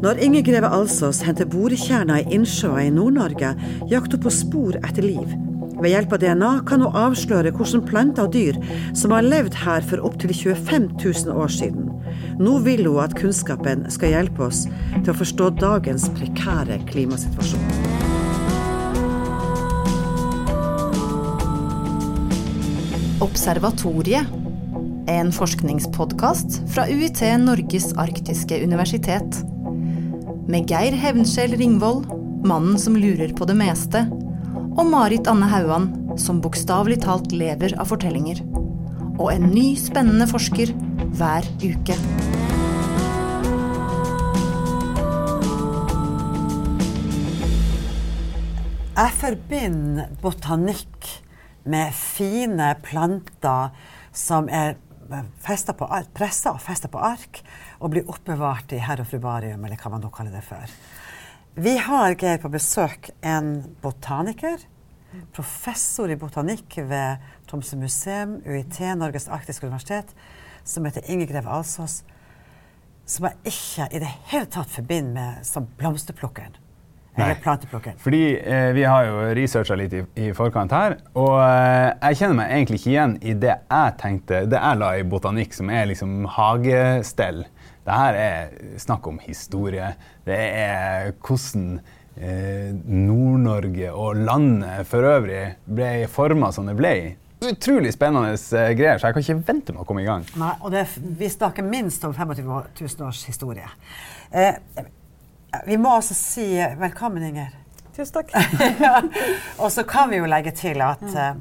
Når Inger Greve Alsås henter borekjerner i innsjøer i Nord-Norge, jakter hun på spor etter liv. Ved hjelp av DNA kan hun avsløre hvordan planter og dyr som har levd her for opptil 25 000 år siden. Nå vil hun at kunnskapen skal hjelpe oss til å forstå dagens prekære klimasituasjon. Observatoriet. En forskningspodkast fra UiT Norges arktiske universitet med Geir Hevnskjell Ringvold, mannen som lurer på det meste, og Marit Anne Hauan, som bokstavelig talt lever av fortellinger. Og en ny, spennende forsker hver uke. Jeg forbinder botanikk med fine planter som er festa på, pressa og festa på ark og blir oppbevart i herr og frubarium, eller hva man nå kaller det for. Vi har Geir på besøk en botaniker, professor i botanikk ved Tromsø museum, UiT, Norges arktiske universitet, som heter Inger Greve Alsås, som jeg ikke i det hele tatt forbinder med som blomsterplukkeren. Nei. Fordi eh, vi har jo researcha litt i, i, forkant her, og eh, jeg kjenner meg egentlig ikke igjen i det jeg tenkte, det jeg la i botanikk, som er liksom hagestell. Det her er snakk om historie. Det er hvordan eh, Nord-Norge og landet for øvrig ble forma som det ble. Utrolig spennende eh, greier, så jeg kan ikke vente med å komme i gang. Nei, og det, Vi snakker minst om 25 000 års historie. Eh, vi må altså si velkommen, Inger. Tusen takk. ja. Og så kan vi jo legge til at uh,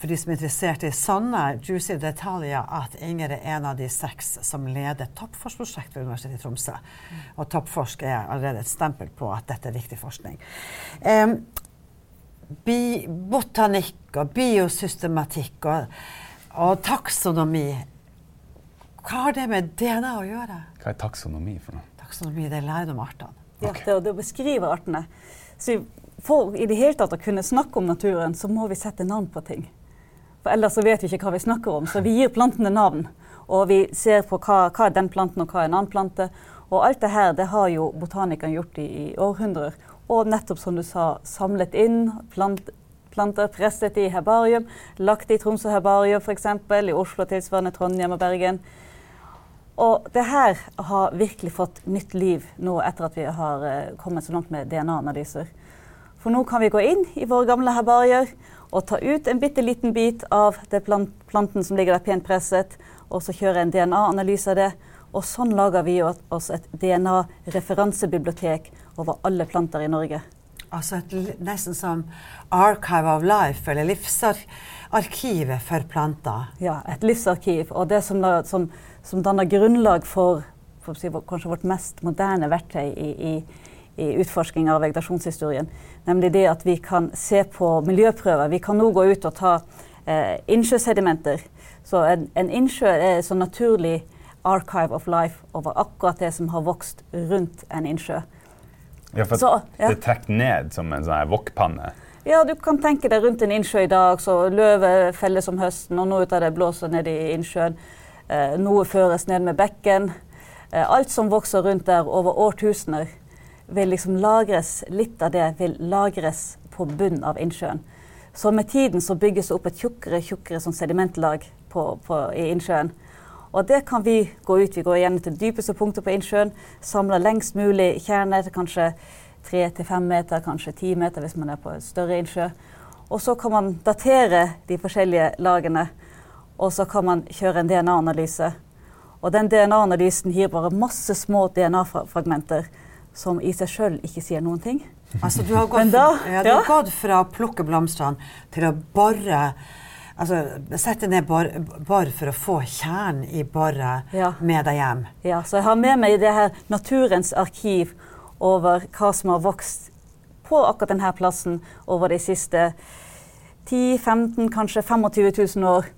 for de som er interessert i sånne juicy detaljer, at Inger er en av de seks som leder Toppforsk-prosjektet ved Universitetet i Tromsø. Og Toppforsk er allerede et stempel på at dette er viktig forskning. Um, botanikk og biosystematikk og, og taksonomi hva har det med DNA å gjøre? Hva er taksonomi for noe? Taksonomi det er læren om artene. Ja, det det å beskrive artene. Så for i det hele tatt å kunne snakke om naturen, så må vi sette navn på ting. For ellers så vet vi ikke hva vi snakker om. Så vi gir plantene navn. Og vi ser på hva, hva er den planten, og hva er en annen plante. Og alt det her det har jo botanikerne gjort i, i, århundrer. Og nettopp som du sa, samlet inn plant, planter, presset i herbarium. Lagt i Tromsø herbarium f.eks., i Oslo tilsvarende Trondheim og Bergen. Og det her har virkelig fått nytt liv nå etter at vi har uh, kommet så langt med DNA-analyser. For nå kan vi gå inn i våre gamle herbarier og ta ut en bitte liten bit av plant planten som ligger der pent presset, og så kjøre en DNA-analyse av det. Og sånn lager vi oss et DNA-referansebibliotek over alle planter i Norge. Altså et, nesten som Archive of Life, eller livsarkivet for planter? Ja, et livsarkiv. Og det som, som som danner grunnlag for, for si, kanskje vårt mest moderne verktøy i, i, i, utforsking av vegetasjonshistorien. Nemlig det at vi kan se på miljøprøver. Vi kan nå gå ut og ta eh, innsjøsedimenter. Så en, en innsjø er så naturlig archive of life over akkurat det som har vokst rundt en innsjø. Ja, for så, ja. det trekker ned som en sånn wokpanne? Ja, du kan tenke deg rundt en innsjø i dag, så løvet felles om høsten, og noe ut av det blåser ned i innsjøen. Eh, noe føres ned med bekken. Eh, alt som vokser rundt der over årtusener, vil liksom lagres, litt av det vil lagres på bunnen av innsjøen. Så med tiden så bygges det opp et tjukkere tjukkere sånn sedimentlag på, på, i innsjøen. Og det kan vi gå ut. Vi går gjerne til dypeste punktet på innsjøen, samler lengst mulig kjerner kanskje tre til fem meter, kanskje ti meter hvis man er på en større innsjø. Og så kan man datere de forskjellige lagene og så kan man kjøre en DNA-analyse. Og den DNA-analysen gir bare masse små DNA-fragmenter som i seg sjøl ikke sier noen ting. Altså, du har gått, da, ja, du har gått fra å plukke blomstene til å bore Altså sette ned bor, bor for å få kjernen i boret ja. med deg hjem. Ja, så jeg har med meg det her naturens arkiv over hva som har vokst på akkurat denne plassen over de siste 10-15, kanskje 25 000 år.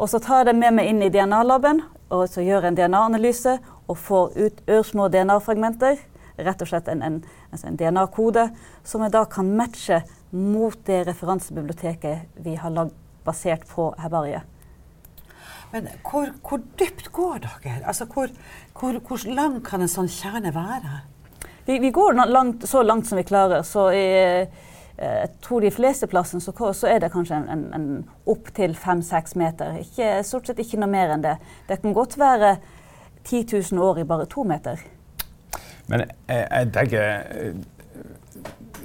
Og så tar jeg det med meg inn i DNA-laben og så gjør en DNA-analyse og får ut ørsmå DNA-fragmenter. Rett og slett en, en, altså en DNA-kode som jeg da kan matche mot det referansebiblioteket vi har lagd basert på herbariet. Men hvor, hvor dypt går dere? Altså, hvor, hvor, hvor lang kan en sånn kjerne være? Vi, vi går langt, så langt som vi klarer. Så i, eh, jeg tror de fleste plassene så, så er det kanskje en, en, en opptil fem-seks meter. Ikke, stort sett ikke noe mer enn det. Det kan godt være 10 000 år i bare to meter. Men jeg, jeg tenker eh,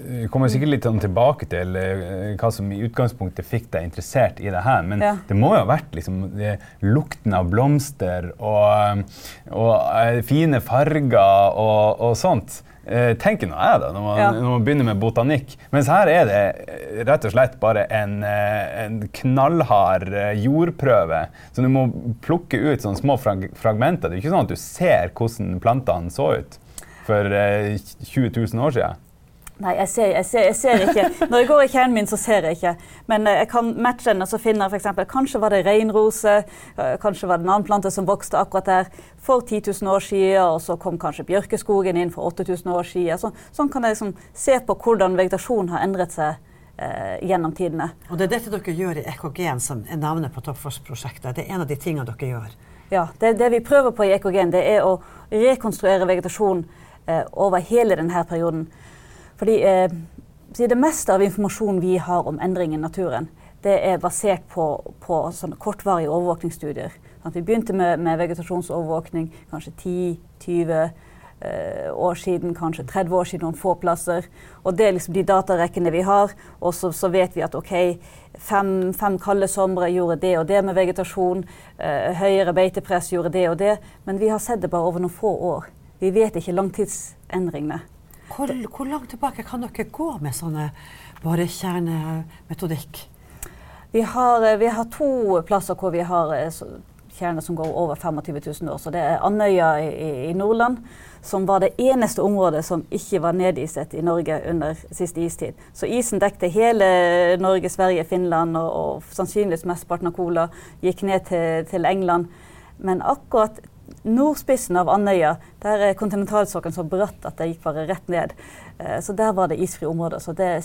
Vi kommer sikkert litt sånn tilbake til eh, hva som i utgangspunktet fikk deg interessert i det her. Men Ja. det må jo ha vært liksom, lukten av blomster og, og eh, fine farger og, og sånt. Eh, tenker nå jeg da, når man, Ja. når man begynner med botanikk. Mens her er det eh, rett og slett bare en, eh, en knallhard jordprøve. Så du må plukke ut sånne små frag fragmenter. Det er ikke sånn at du ser hvordan plantene så ut for eh, 20 000 år siden. Nei, jeg ser, jeg, ser, jeg ser ikke. Når jeg går i kjernen min, så ser jeg ikke. Men eh, jeg kan matche den, og så finner jeg f.eks. Kanskje var det reinrose, eh, kanskje var det en annen plante som vokste akkurat der for 10 000 år siden, og så kom kanskje bjørkeskogen inn for 8000 år siden. Så, sånn kan jeg liksom se på hvordan vegetasjonen har endret seg eh, gjennom tidene. Og det er dette dere gjør i EKG-en, som er navnet på Toppfoss-prosjektet. Det er en av de tingene dere gjør. Ja, det, det vi prøver på i Ekogen, det er å rekonstruere vegetasjon eh, over hele denne perioden. Fordi eh, det meste av informasjonen vi har om endring i naturen, det er basert på, på kortvarige overvåkningsstudier. Sånn vi begynte med, med vegetasjonsovervåkning kanskje 10-20 eh, år siden, kanskje 30 år siden noen få plasser. Og det er liksom de datarekkene vi har. Og så, så vet vi at ok, fem, fem kalde somre gjorde det og det med vegetasjon. eh, høyere beitepress gjorde det og det. Men vi har sett det bare over noen få år. Vi vet ikke langtidsendringene. Hvor, hvor langt tilbake kan dere gå med sånne borekjernemetodikk? Vi har, eh, vi har to plasser hvor vi har eh, kjerner som går over 25 000 år. Så det er Andøya i, i- Nordland, som var det eneste området som ikke var nediset i Norge under siste istid. Så isen dekte hele Norge, Sverige, Finland og, og sannsynligvis mesteparten av Kola. Gikk ned til, til England. Men akkurat nordspissen av Andøya, der er kontinentalsokkelen så bratt at det gikk bare rett ned. Eh, Så der var det isfrie områder. Så det er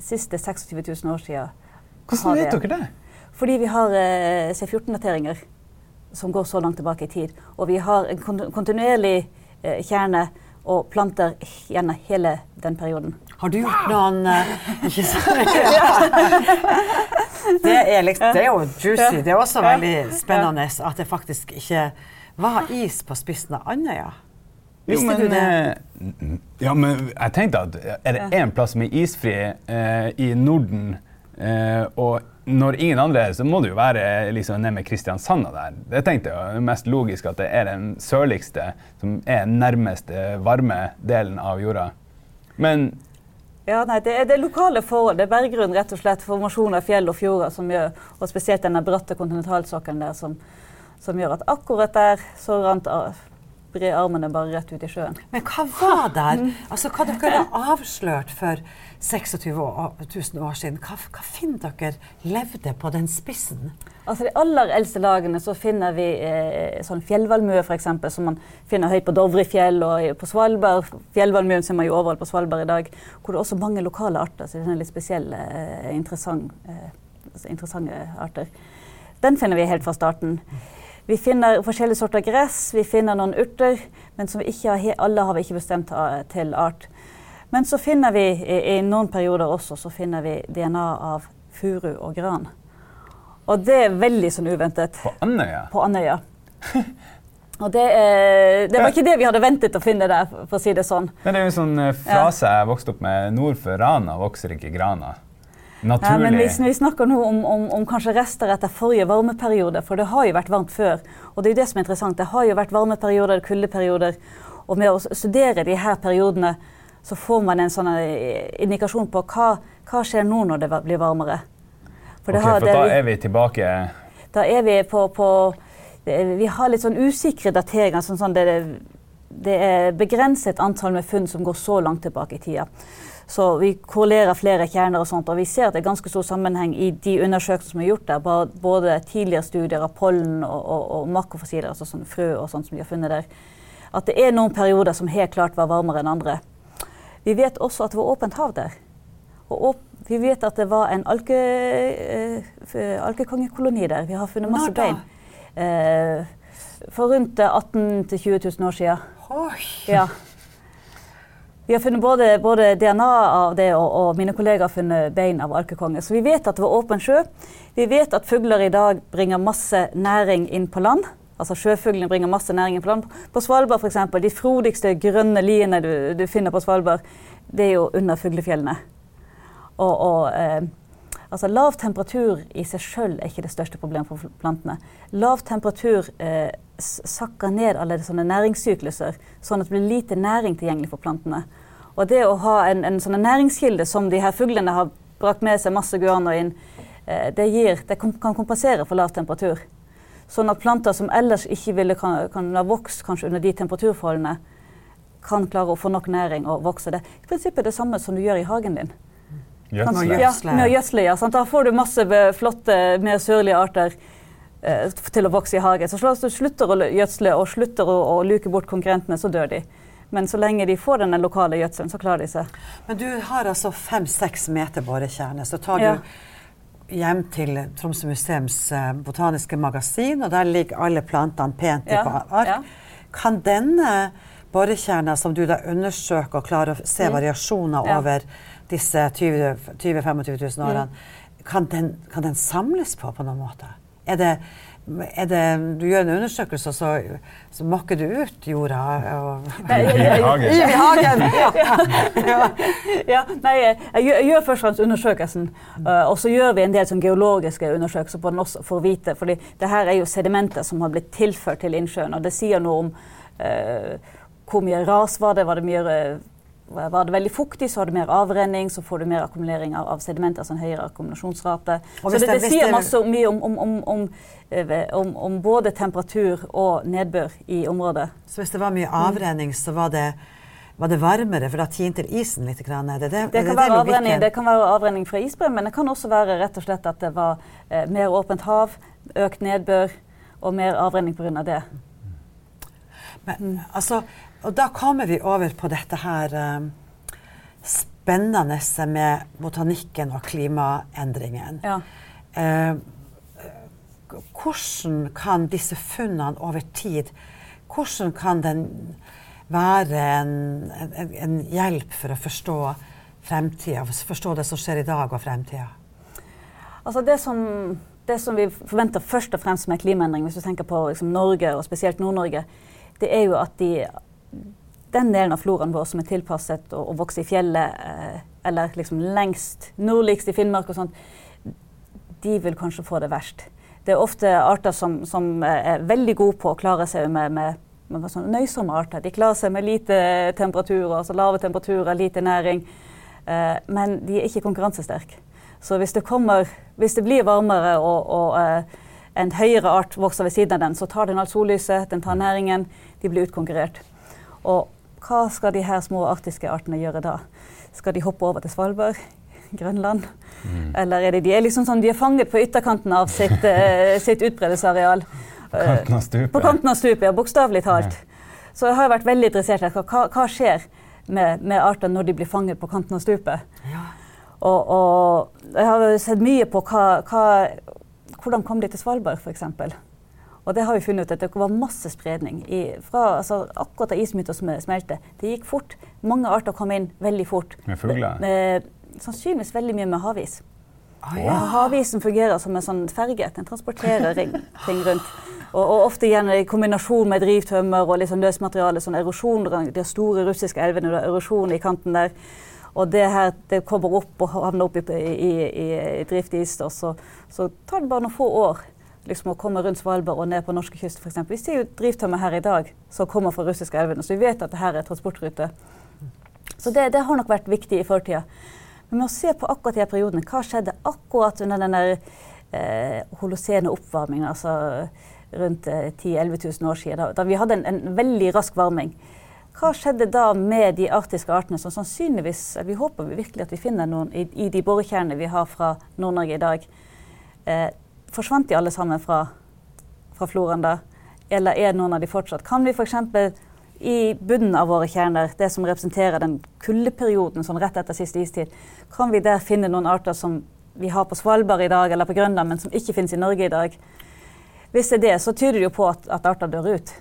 siste 26 000 år siden. Hvordan vet det. dere det? Fordi vi har eh, C14-dateringer som går så langt tilbake i tid. Og vi har en kontinuerlig eh, kjerne og planter gjennom hele den perioden. Har du gjort noen Ikke sant? Det er, liksom, det er jo juicy. Det er også veldig spennende at det faktisk ikke var is på spissen av Andøya. Visste Jo, du det? eh, Ja, men jeg tenkte at er det én plass som er isfri eh, i Norden, eh, og når ingen andre er, så må det jo være liksom ned med Kristiansand og der. Det tenkte jeg var mest logisk at det er den sørligste som er nærmest varme delen av jorda. Men Ja, nei, det er, det lokale forhold. Det er berggrunn, rett og slett. Formasjon av fjell og fjorder som gjør, og spesielt denne bratte kontinentalsokkelen der, som, som gjør at akkurat der så rant bre armene bare rett ut i sjøen. Men hva var der? Altså, hva dere har avslørt for 26 000 år siden? Hva, hva finner dere levde på den spissen? Altså De aller eldste lagene så finner vi eh, sånn fjellvalmue eksempel, som man finner høyt på Dovrefjell og på Svalbard. Fjellvalmuen ser man jo overalt på Svalbard i dag. Hvor det er også mange lokale arter. Så det er litt spesielle, eh, interessant, eh, altså interessante arter. Den finner vi helt fra starten. Vi finner forskjellige sorter gress, vi finner noen urter, men som vi ikke har, alle har vi ikke bestemt eh, til art. Men så finner vi i, noen perioder også så finner vi DNA av furu og gran. Og det er veldig sånn uventet på Andøya på Andøya. Og det, eh, det var ikke det vi hadde ventet å finne der, for å si det sånn. Det er jo en sånn eh, frase jeg vokste opp med. Nord for Rana vokser ikke grana. Naturlig. Ja, men vi, vi snakker nå om, om, om kanskje rester etter forrige varmeperiode, for det har jo vært varmt før. Og det er jo det som er interessant. Det har jo vært varmeperioder, kuldeperioder. Og med å studere de her periodene, så får man en sånn eh, indikasjon på hva, hva skjer nå når det blir varmere. For, det Ok, har- for det- da er vi tilbake Da er vi på, på er- Vi har litt sånn usikre dateringer. Sånn, sånn det, det er begrenset antall med funn som går så langt tilbake i tida. Så vi korrelerer flere kjerner og sånt, og vi ser at det er ganske stor sammenheng i de undersøkelsene som er gjort der. Både tidligere studier av pollen og, og, og makrofossiler, altså sånn frø og sånt som vi har funnet der. At det er noen perioder som helt klart var varmere enn andre. Vi vet også at det var åpent hav der. Og åp vi vet at det var en alke, øh, alkekongekoloni der. Vi har funnet masse bein. eh, for rundt 18 000-20 000 år siden. Oi. Ja. Vi har funnet både, både DNA av det, og, og, mine kollegaer har funnet bein av arkekonge. Så vi vet at det var åpen sjø. Vi vet at fugler i dag bringer masse næring inn på land. Altså Sjøfuglene bringer masse næring inn på land. På Svalbard f.eks. De frodigste grønne liene du, du, finner på Svalbard, det er jo under fuglefjellene. Og, og eh, altså Lav temperatur i seg sjøl er ikke det største problemet for plantene. Lav temperatur eh, sakker ned alle sånne næringssykluser, sånn at det blir lite næring tilgjengelig for plantene. Og det å ha en, en sånn næringskilde som de her fuglene har brakt med seg masse guano inn, eh, det, gir, det kan kompensere for lav temperatur. Sånn at planter som ellers ikke ville kan, vokst kanskje under de temperaturforholdene, kan klare å få nok næring og vokse. Det i prinsippet det samme som du gjør i hagen din. Gjødsle. Ja, med å gjødsle, ja. Sant? Da får du masse flotte, mer sørlige arter eh, til å vokse i hagen. Så hvis du slutter å gjødsle og slutter å, å luke bort konkurrentene, så dør de. Men så lenge de får den lokale gjødselen, så klarer de seg. Men du har altså fem-seks meter borekjerne. Så tar du ja. hjem til Tromsø museums eh, botaniske magasin, og der ligger alle plantene pent ja. på ark. Ja. Kan denne borekjerna som du da undersøker og klarer å se mm. variasjoner over disse 20 000-25 000 årene, kan den, kan den, samles på på noen måte? Er det, er det, du gjør en undersøkelse, og så, så makker du ut jorda og I hagen. ja. ja. Nei, jeg, jeg gjør først og fremst undersøkelsen. Uh, og så gjør vi en del sånn geologiske undersøkelser på den også for å vite. For det her er jo sedimenter som har blitt tilført til innsjøen. Og det sier noe om uh, hvor mye ras var det, var det mye uh, var det veldig fuktig, så har du mer avrenning, så får du mer akkumulering av, av sedimenter, altså en høyere akkumulasjonsrate. Så det, det, sier masse mye om, om, eh, om, om, både temperatur og nedbør i området. Så hvis det var mye avrenning, så var det, var det varmere, for da tinte isen litt? Grann. Det, det, det, kan være avrenning, det kan være avrenning fra isbreen, men det kan også være rett og slett at det var eh, mer åpent hav, økt nedbør og mer avrenning pga. det. Men altså og da kommer vi over på dette her um, spennende med botanikken og klimaendringen. Ja. Uh, hvordan kan disse funnene over tid Hvordan kan den være en, en, en hjelp for å forstå fremtida, forstå det som skjer i dag og fremtida? Altså det som, det som vi forventer først og fremst med klimaendring, hvis du tenker på liksom Norge og spesielt Nord-Norge, det er jo at de den delen av floraen vår som er tilpasset å, å vokse i fjellet, eh, eller liksom lengst nordligst i Finnmark og sånt, de vil kanskje få det verst. Det er ofte arter som, som er veldig gode på å klare seg med, med, med sånn nøysomme arter. De klarer seg med lite temperaturer, altså lave temperaturer, lite næring. Eh, men de er ikke konkurransesterke. Så hvis det, kommer, hvis det blir varmere og, og eh, en høyere art vokser ved siden av den, så tar den alt sollyset, den tar næringen, de blir utkonkurrert. Og hva skal de her små arktiske artene gjøre da? Skal de hoppe over til Svalbard? Grønland? Mm. Eller er det, de er liksom sånn, de er fanget på ytterkanten av sitt, uh, sitt utbredelsesareal. På kanten av stupet? På kanten av stupet, ja, Bokstavelig talt. Ja. Så jeg har vært veldig interessert i hva, hva skjer med, med arter når de blir fanget på kanten av stupet. Ja. Og, og, jeg har sett mye på hva, hva, hvordan kom de til Svalbard, f.eks. Og det har vi funnet ut at det var masse spredning. I, fra, altså, akkurat da å smelte. Det gikk fort. Mange arter kom inn veldig fort. Med fugler? Med, sannsynligvis veldig mye med havis. Ah, ja. Havisen fungerer som en sånn ferge. Den transporterer ring, ting rundt. Og, og, ofte gjerne i kombinasjon med drivtømmer og liksom løsmateriale. Sånn erosjon, de store russiske elvene, er erosjon i kanten der. Og det her det kommer opp og havner opp i, i, i, i driftis, og så, så tar det bare noen få år liksom, å komme rundt Svalbard og ned på norskekysten f.eks. Vi ser jo drivtømmer her i dag som kommer fra russiske elvene, så vi vet at dette er transportrute. Så det, det, har nok vært viktig i fortida. Men med å se på akkurat de periodene, hva skjedde akkurat under den eh, holocene oppvarmingen, altså rundt eh, 10 000-11 000 år siden, da, da vi hadde en, en, veldig rask varming. Hva skjedde da med de arktiske artene som sannsynligvis Vi håper virkelig at vi finner noen i, i de borekjernene vi har fra Nord-Norge i dag. Eh, forsvant de alle sammen fra, fra floraen da? Eller er noen av de fortsatt? Kan vi f.eks. i bunnen av våre kjerner, det som representerer den kuldeperioden sånn rett etter siste istid, kan vi der finne noen arter som vi har på Svalbard i dag eller på Grønland, men som ikke finnes i Norge i dag? Hvis det er det, så tyder det jo på at, at arter dør ut.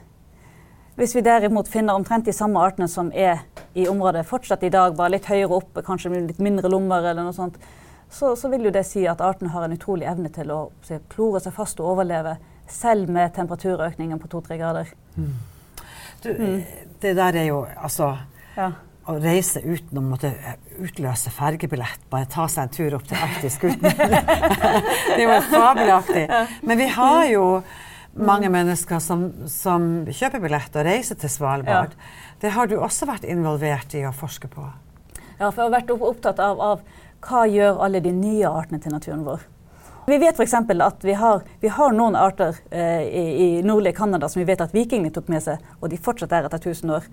Hvis vi derimot finner omtrent de samme artene som er i området fortsatt i dag, bare litt høyere oppe, kanskje litt mindre lommer, eller noe sånt, så, så vil jo det si at arten har en utrolig evne til å se, klore seg fast og overleve, selv med temperaturøkningen på to-tre grader. Mm. Du, det der er jo altså Ja. å reise uten å måtte utløse fergebillett, bare ta seg en tur opp til Arktis uten Det er jo fabelaktig. Men vi har jo mange mennesker som, som kjøper billett og reiser til Svalbard. Det har du også vært involvert i å forske på? Ja, for jeg har vært opptatt av, av hva gjør alle de nye artene til naturen vår. Vi vet f.eks. at vi har, vi har noen arter eh, i, i nordlige Canada som vi vet at vikingene tok med seg, og de fortsatt er etter 1000 år.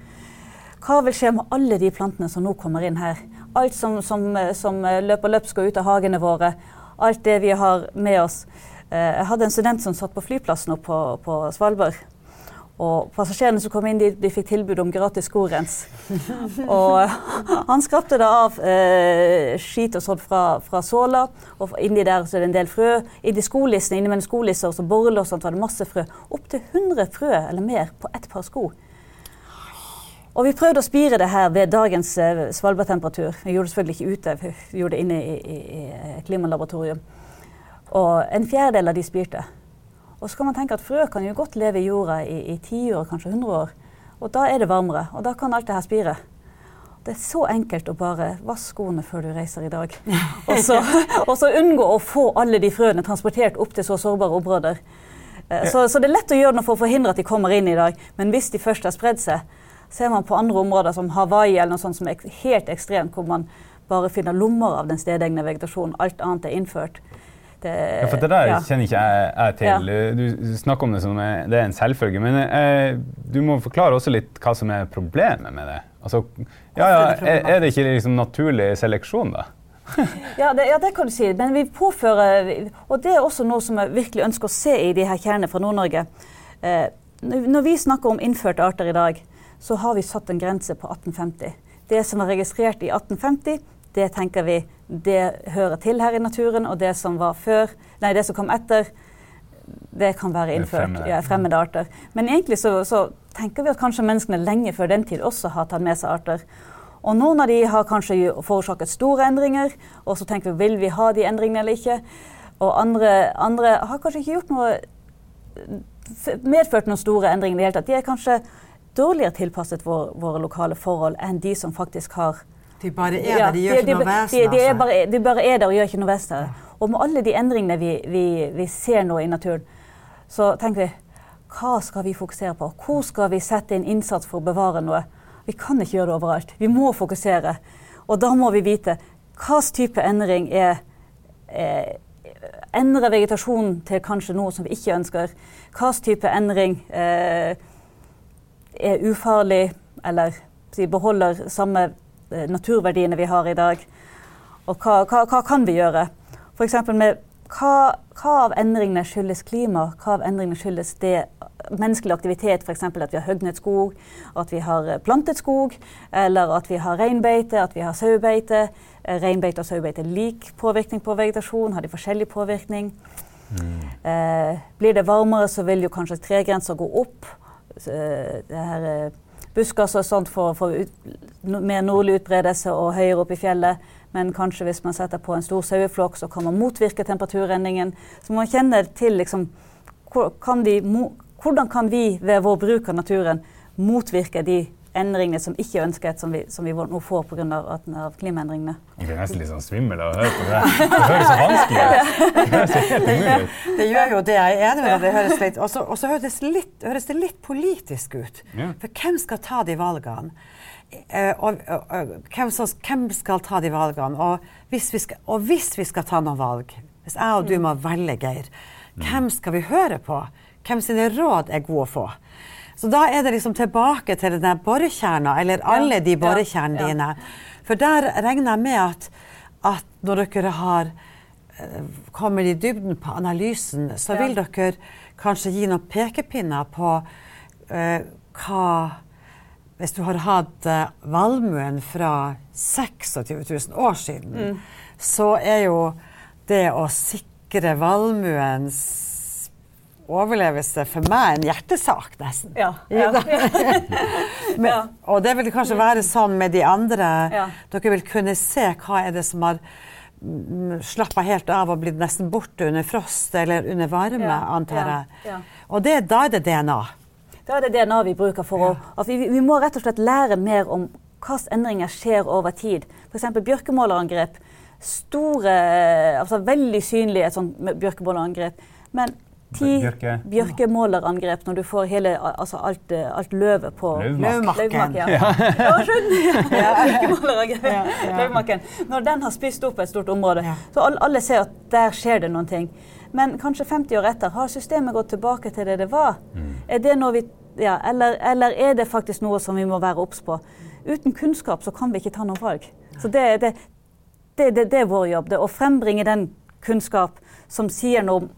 Hva vil skje med alle de plantene som nå kommer inn her? Alt som, som, som løper løpsk og ut av hagene våre. Alt det vi har med oss. Eh, Jeg hadde en student som satt på flyplassen oppe på, på Svalbard. Og passasjerene som kom inn, de, de fikk tilbud om gratis skorens. og han skrapte da av eh, skit og sånt fra, fra såla, og inni der så er det en del frø. Inni skolissene, innimellom skolisser og borrelås og sånt var det masse frø. Opptil 100 frø eller mer på ett par sko. Og vi prøvde å spire det her ved dagens eh, svalbardtemperatur. Vi gjorde det selvfølgelig ikke ute, vi gjorde det inne i, i, i et klimalaboratorium. Og en fjerdedel av de spirte. Og så kan man tenke at frø kan jo godt leve i jorda i, i tiår, kanskje 100 år. Og da er det varmere, og da kan alt det her spire. Det er så enkelt å bare vaske skoene før du reiser i dag. Og så, og så unngå å få alle de frøene transportert opp til så sårbare områder. Eh, Så, så det er lett å gjøre noe for å forhindre at de kommer inn i dag. Men hvis de først har spredd seg, ser man på andre områder som Hawaii eller noe sånt som er helt ekstremt, hvor man bare finner lommer av den stedegne vegetasjonen. Alt annet er innført. Det, Ja, for det der ja. kjenner ikke jeg, jeg til. Du snakker om det som er- det er en selvfølge. Men eh, du må forklare også litt hva som er problemet med det. Altså, ja, ja, er, er det ikke liksom naturlig seleksjon, da? Ja det, ja, det kan du si. Men vi påfører Og det er også noe som jeg virkelig ønsker å se i de her kjernene fra Nord-Norge. Eh, når vi snakker om innførte arter i dag, så har vi satt en grense på 1850. Det som var registrert i 1850, det tenker vi det hører til her i naturen. Og det som var før, nei, det som kom etter, det kan være innført. fremmede. Ja, fremmede arter. Men egentlig så, så tenker vi at kanskje menneskene lenge før den tid også har tatt med seg arter. Og noen av de har kanskje forårsaket store endringer, og så tenker vi vil vi ha de endringene eller ikke. Og andre, andre har kanskje ikke gjort noe medført noen store endringer i det hele tatt. De er kanskje dårligere tilpasset vår, våre lokale forhold enn de som faktisk har De bare er der, de gjør ikke noe de, vesen av seg. bare, de bare er der og gjør ikke noe vesen av det. Og med alle de endringene vi, vi, vi ser nå i naturen, så tenker vi hva skal vi fokusere på? Hvor skal vi sette inn innsats for å bevare noe? Vi kan ikke gjøre det overalt. Vi må fokusere. Og da må vi vite hvilken type endring er eh, Endre vegetasjonen til kanskje noe som vi ikke ønsker. Hvilken type endring eh, er ufarlig, eller si, beholder samme naturverdiene vi har i dag. Og hva, hva, hva kan vi gjøre? F.eks. med hva, hva av endringene skyldes klima? Hva av endringene skyldes det menneskelig aktivitet, f.eks. at vi har høgnet skog, at vi har eh, plantet skog, eller at vi har reinbeite, at vi har sauebeite. Eh, Reinbeite og sauebeite lik påvirkning på vegetasjon, har de forskjellig påvirkning? Eh, blir det varmere, så vil jo kanskje tregrenser gå opp. Så, eh, det her, eh, buskas og sånt for å ut, mer nordlig utbredelse og høyere opp i fjellet. Men kanskje hvis man setter på en stor saueflokk, så kan man motvirke temperaturendringen. Så man kjenner til liksom, hvor, kan de, mo, hvordan kan vi ved vår bruk av naturen motvirke de endringene som ikke er ønsket, som vi, som vi nå får pga. Av klimaendringene. Jeg blir nesten litt sånn svimmel av å høre på det. Det høres så vanskelig ut. Det høres helt umulig ut. Det gjør jo det, jeg er enig med deg. Det høres litt, og så- høres, litt- høres det litt politisk ut. For hvem skal ta de valgene? Eh, og, og, og, hvem, som, hvem skal ta de valgene? Og hvis, vi skal, og hvis vi skal ta noen valg, hvis jeg og du må velge, Geir, hvem skal vi høre på? Hvem sine råd er gode å få? Så da er det liksom tilbake til den der borekjerna, eller alle de borekjernene dine. For der regner jeg med at, at når dere har eh, kommer i dybden på analysen, så vil dere kanskje gi noen pekepinner på uh, hva Hvis du har hatt uh, valmuen fra 26 000 år siden, så er jo det å sikre valmuens overlevelse for meg en hjertesak, nesten. Ja. Ja. Men, Og det vil kanskje være sånn med de andre. Ja. Dere vil kunne se hva er det som har mm, slappa helt av og blitt nesten borte under frost eller under varme, antar jeg. ja. Og det, da er det DNA. Da er det DNA vi bruker for å at vi, vi må rett og slett lære mer om hvilke endringer skjer over tid. F.eks. bjørkemålerangrep. Store, altså veldig synlig et bjørkemålerangrep. Men ti Bjørke? bjørkemålerangrep når du får hele, altså alt, eh, alt løvet på Løvmarken. Ja. ja. Løvmakken. Når den har spist opp et stort område, Ja. så alle, alle ser at der skjer det noen ting. Men kanskje 50 år etter, har systemet gått tilbake til det det var? Er det noe vi, ja, eller, eller er det faktisk noe som vi må være obs på? Uten kunnskap så kan vi ikke ta noe valg. Så det, det, det, det, det er vår jobb. Det å frembringe den kunnskap som sier noe om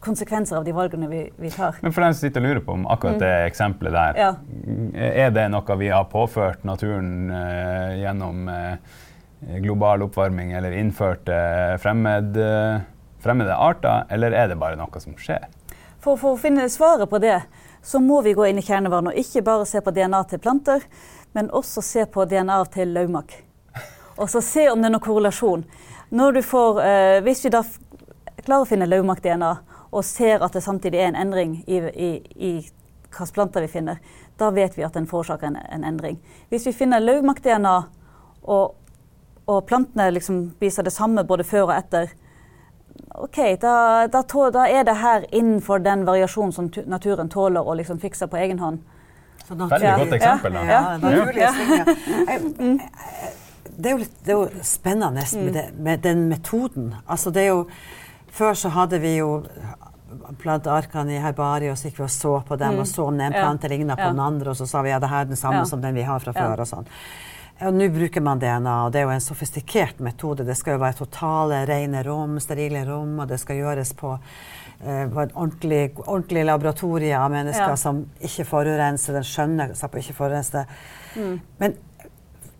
konsekvenser av de valgene vi, vi tar. Men for dem som sitter og lurer på om akkurat det eksempelet der, Ja. er det noe vi har påført naturen uh, gjennom uh, global oppvarming eller innført uh, fremmed, eh, fremmede arter, eller er det bare noe som skjer? For, for å finne svaret på det, så må vi gå inn i kjernevaren og ikke bare se på DNA til planter, men også se på DNA til laumak. Og så se om det er noen korrelasjon. Når du får, hvis vi da klarer å finne laumak-DNA, og ser at det samtidig er en endring i, i, i hvilke planter vi finner, da vet vi at den forårsaker en, en endring. Hvis vi finner lauvmakt-DNA, og, og plantene liksom viser det samme både før og etter, OK, da, da, tå, da er det her innenfor den variasjonen som naturen tåler å liksom fikse på egen hånd. Så Veldig godt eksempel. da. Ja, Ja. svinger. Jeg- jeg- Det er jo, litt, det er jo spennende Mm. med, det, med den metoden. Altså det er jo, før så hadde vi jo plantearkene i herbariet, og så gikk vi og så på dem, og så om den ene Ja. plante ligna på den andre, og så sa vi ja, det her er den samme som den vi har fra før. og sånn. Og nå bruker man DNA, og det er jo en sofistikert metode. Det skal jo være totale, rene rom, sterile rom, og det skal gjøres på, eh, på et ordentlig, ordentlig laboratorie av mennesker Ja. som ikke forurenser, den skjønner seg på ikke forurense det. Mm. Men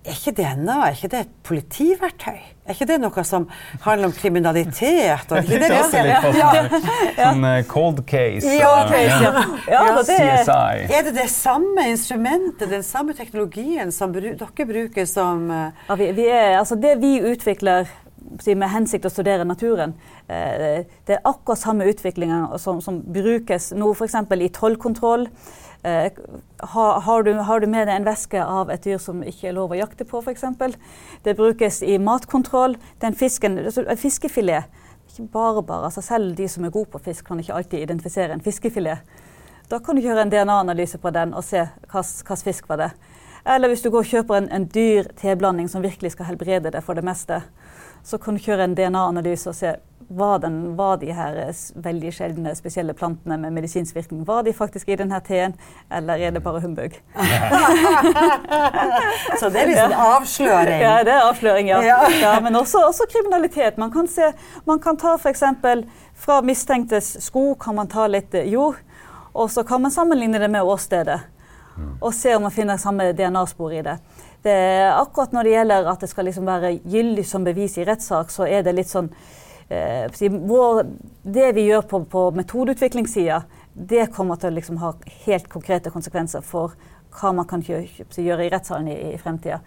er ikke DNA er ikke det et politiverktøy? Er ikke det noe som handler om kriminalitet? Og er ikke det Det litt på sånn, eh, cold case. Ja, case, ja. Ja, Ja, det er, CSI. Er det det samme instrumentet, den samme teknologien som bru dere bruker som eh, ja, vi, vi er, altså det vi utvikler med hensikt å studere naturen, eh, det er akkurat samme utviklinga som, som brukes nå f.eks. i tollkontroll. Eh, har, du, har du med deg en væske av et dyr som ikke er lov å jakte på, f.eks.? Det brukes i matkontroll. Den fisken, altså, en fiskefilet ikke bare bare, altså Selv de som er gode på fisk, kan ikke alltid identifisere en fiskefilet. Da kan du gjøre en DNA-analyse på den og se hvilken fisk var det. Eller hvis du går og kjøper en, en dyr teblanding som virkelig skal helbrede deg for det meste, så kan du kjøre en DNA-analyse og se var, den, var de her eh, veldig sjeldne spesielle plantene med medisinsk virkning var de faktisk i denne teen, eller er det bare humbug? Så det er liksom avsløring. Ja, det er avsløring, ja. Ja. ja men også, også kriminalitet. Man kan, se, man kan ta f.eks. fra mistenktes sko kan man ta litt eh, jord, og så kan man sammenligne det med åstedet. Og se om man finner samme DNA-spor i det. det. Akkurat når det gjelder at det skal liksom være gyldig som bevis i rettssak, så er det litt sånn Det vi gjør på, på metodeutviklingssida, det kommer til å liksom ha helt konkrete konsekvenser for hva man kan gjøre, i rettssalen i, i fremtida.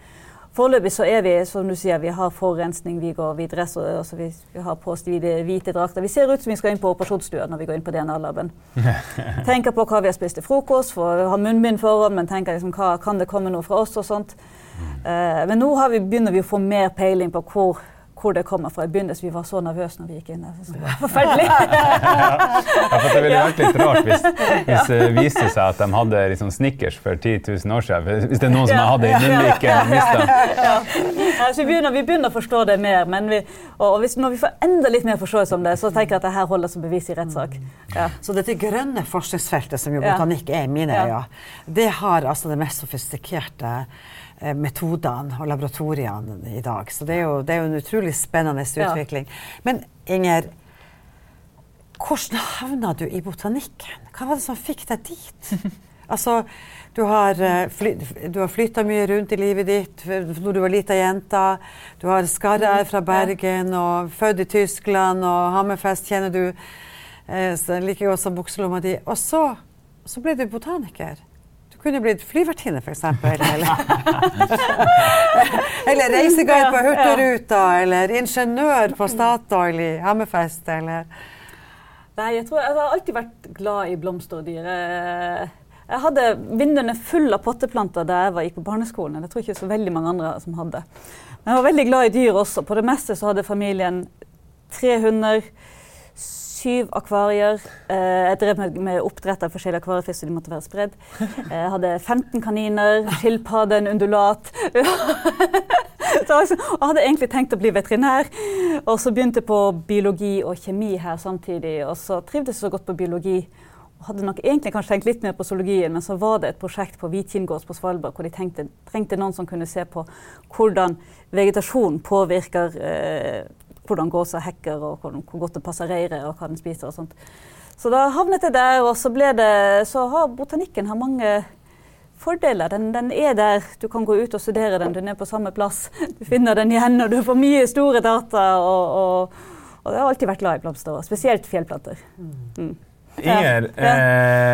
Foreløpig så er vi som du sier, vi har forurensning, vi går vi dresser, altså vi, vi har på oss hvite, hvite drakter. Vi ser ut som vi skal inn på operasjonsstua når vi går inn på DNA-laben. tenker på hva vi har spist til frokost, for har munnbind foran, men tenker liksom, hva, kan det komme noe fra oss og sånt. Uh, men nå har vi, begynner vi å få mer peiling på hvor, hvor det kommer fra. I begynnelsen vi var så nervøse når vi gikk inn. Jeg det var forferdelig. Ja, for det ville vært litt rart hvis, hvis det viste seg at de hadde liksom Snickers for 10 000 år siden. Hvis det er noen som hadde i munnviken og mista. Altså, vi, begynner, vi begynner å forstå det mer, men vi, og og hvis, når vi får enda litt mer forståelse om det, så tenker jeg at det her holder som bevis i rettssak. Ja. Så dette grønne forskningsfeltet som jo botanikk er i mine Ja. øyne, det har altså det mest sofistikerte metodene og laboratoriene i dag. Så det er jo, det er jo en utrolig spennende Ja. utvikling. Men Inger, hvordan havna du i botanikken? Hva var det som fikk deg dit? Altså, du har, eh, fly, du har flytta mye rundt i livet ditt når du var lita jente. Du har skarre-r fra Bergen og født i Tyskland og Hammerfest kjenner du. eh, like godt som bukselomma di. Og så, så ble du botaniker. Kunne blitt flyvertinne, f.eks. Eller, eller reiseguide på Hurtigruta, eller ingeniør på Statoil i Hammerfest, eller Nei, jeg, tror, jeg har alltid vært glad i blomster og dyr. Jeg hadde vinduene fulle av potteplanter da jeg gikk på barneskolen. Det tror ikke så veldig mange andre som hadde. Men jeg var veldig glad i dyr også. På det meste så hadde familien tre hunder, syv akvarier. Eh, Jeg drev med, med oppdrett av forskjellige akvariefisk, så de måtte være spredd. Jeg hadde 15 kaniner, skilpadde, en undulat. Så altså, jeg hadde egentlig tenkt å bli veterinær, og så begynte jeg på biologi og kjemi her samtidig. Og så trivdes jeg så godt på biologi. og Hadde nok egentlig kanskje tenkt litt mer på zoologien, men så var det et prosjekt på Hvitkinngårds på Svalbard hvor de tenkte, trengte noen som kunne se på hvordan vegetasjon påvirker eh, hvordan gåsa hekker, og hvordan, hvor godt det passer reiret, og hva den spiser og sånt. Så da havnet jeg der, og så ble det Så har botanikken har mange fordeler. Den, den er der, du kan gå ut og studere den, den er på samme plass. Du finner den igjen, og du får mye store data. Og, og, og jeg har alltid vært glad i blomster, og spesielt fjellplanter. Mm. Inger, Ja.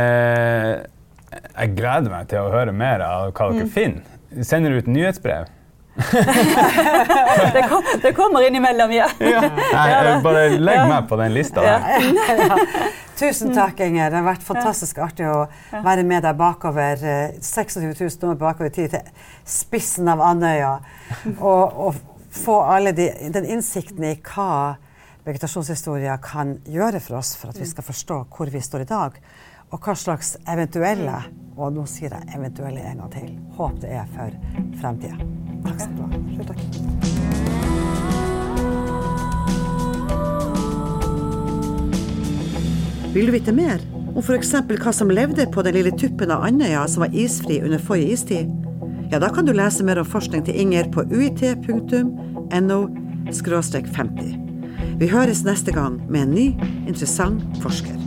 eh, jeg gleder meg til å høre mer av hva Mm. dere finner. Sender du ut nyhetsbrev? Det, kom, det kommer innimellom, ja. Nei, eh, bare legg meg på den lista Ja. Tusen takk, Inger. Det har vært fantastisk artig å være med deg bakover. eh, 26 000 år bakover i tid til spissen av Andøya. Og, og få alle de, den innsikten i hva vegetasjonshistoria kan gjøre for oss for at vi skal forstå hvor vi står i dag. Og hva slags eventuelle, og nå sier jeg eventuelle en gang til, håp det er for fremtida. Takk skal du ha. Takk. Vil du vite mer om f.eks. hva som levde på den lille tuppen av Andøya som var isfri under forrige istid? Ja, da kan du lese mer om forskning til Inger på uit.no 50. Vi høres neste gang med en ny, interessant forsker.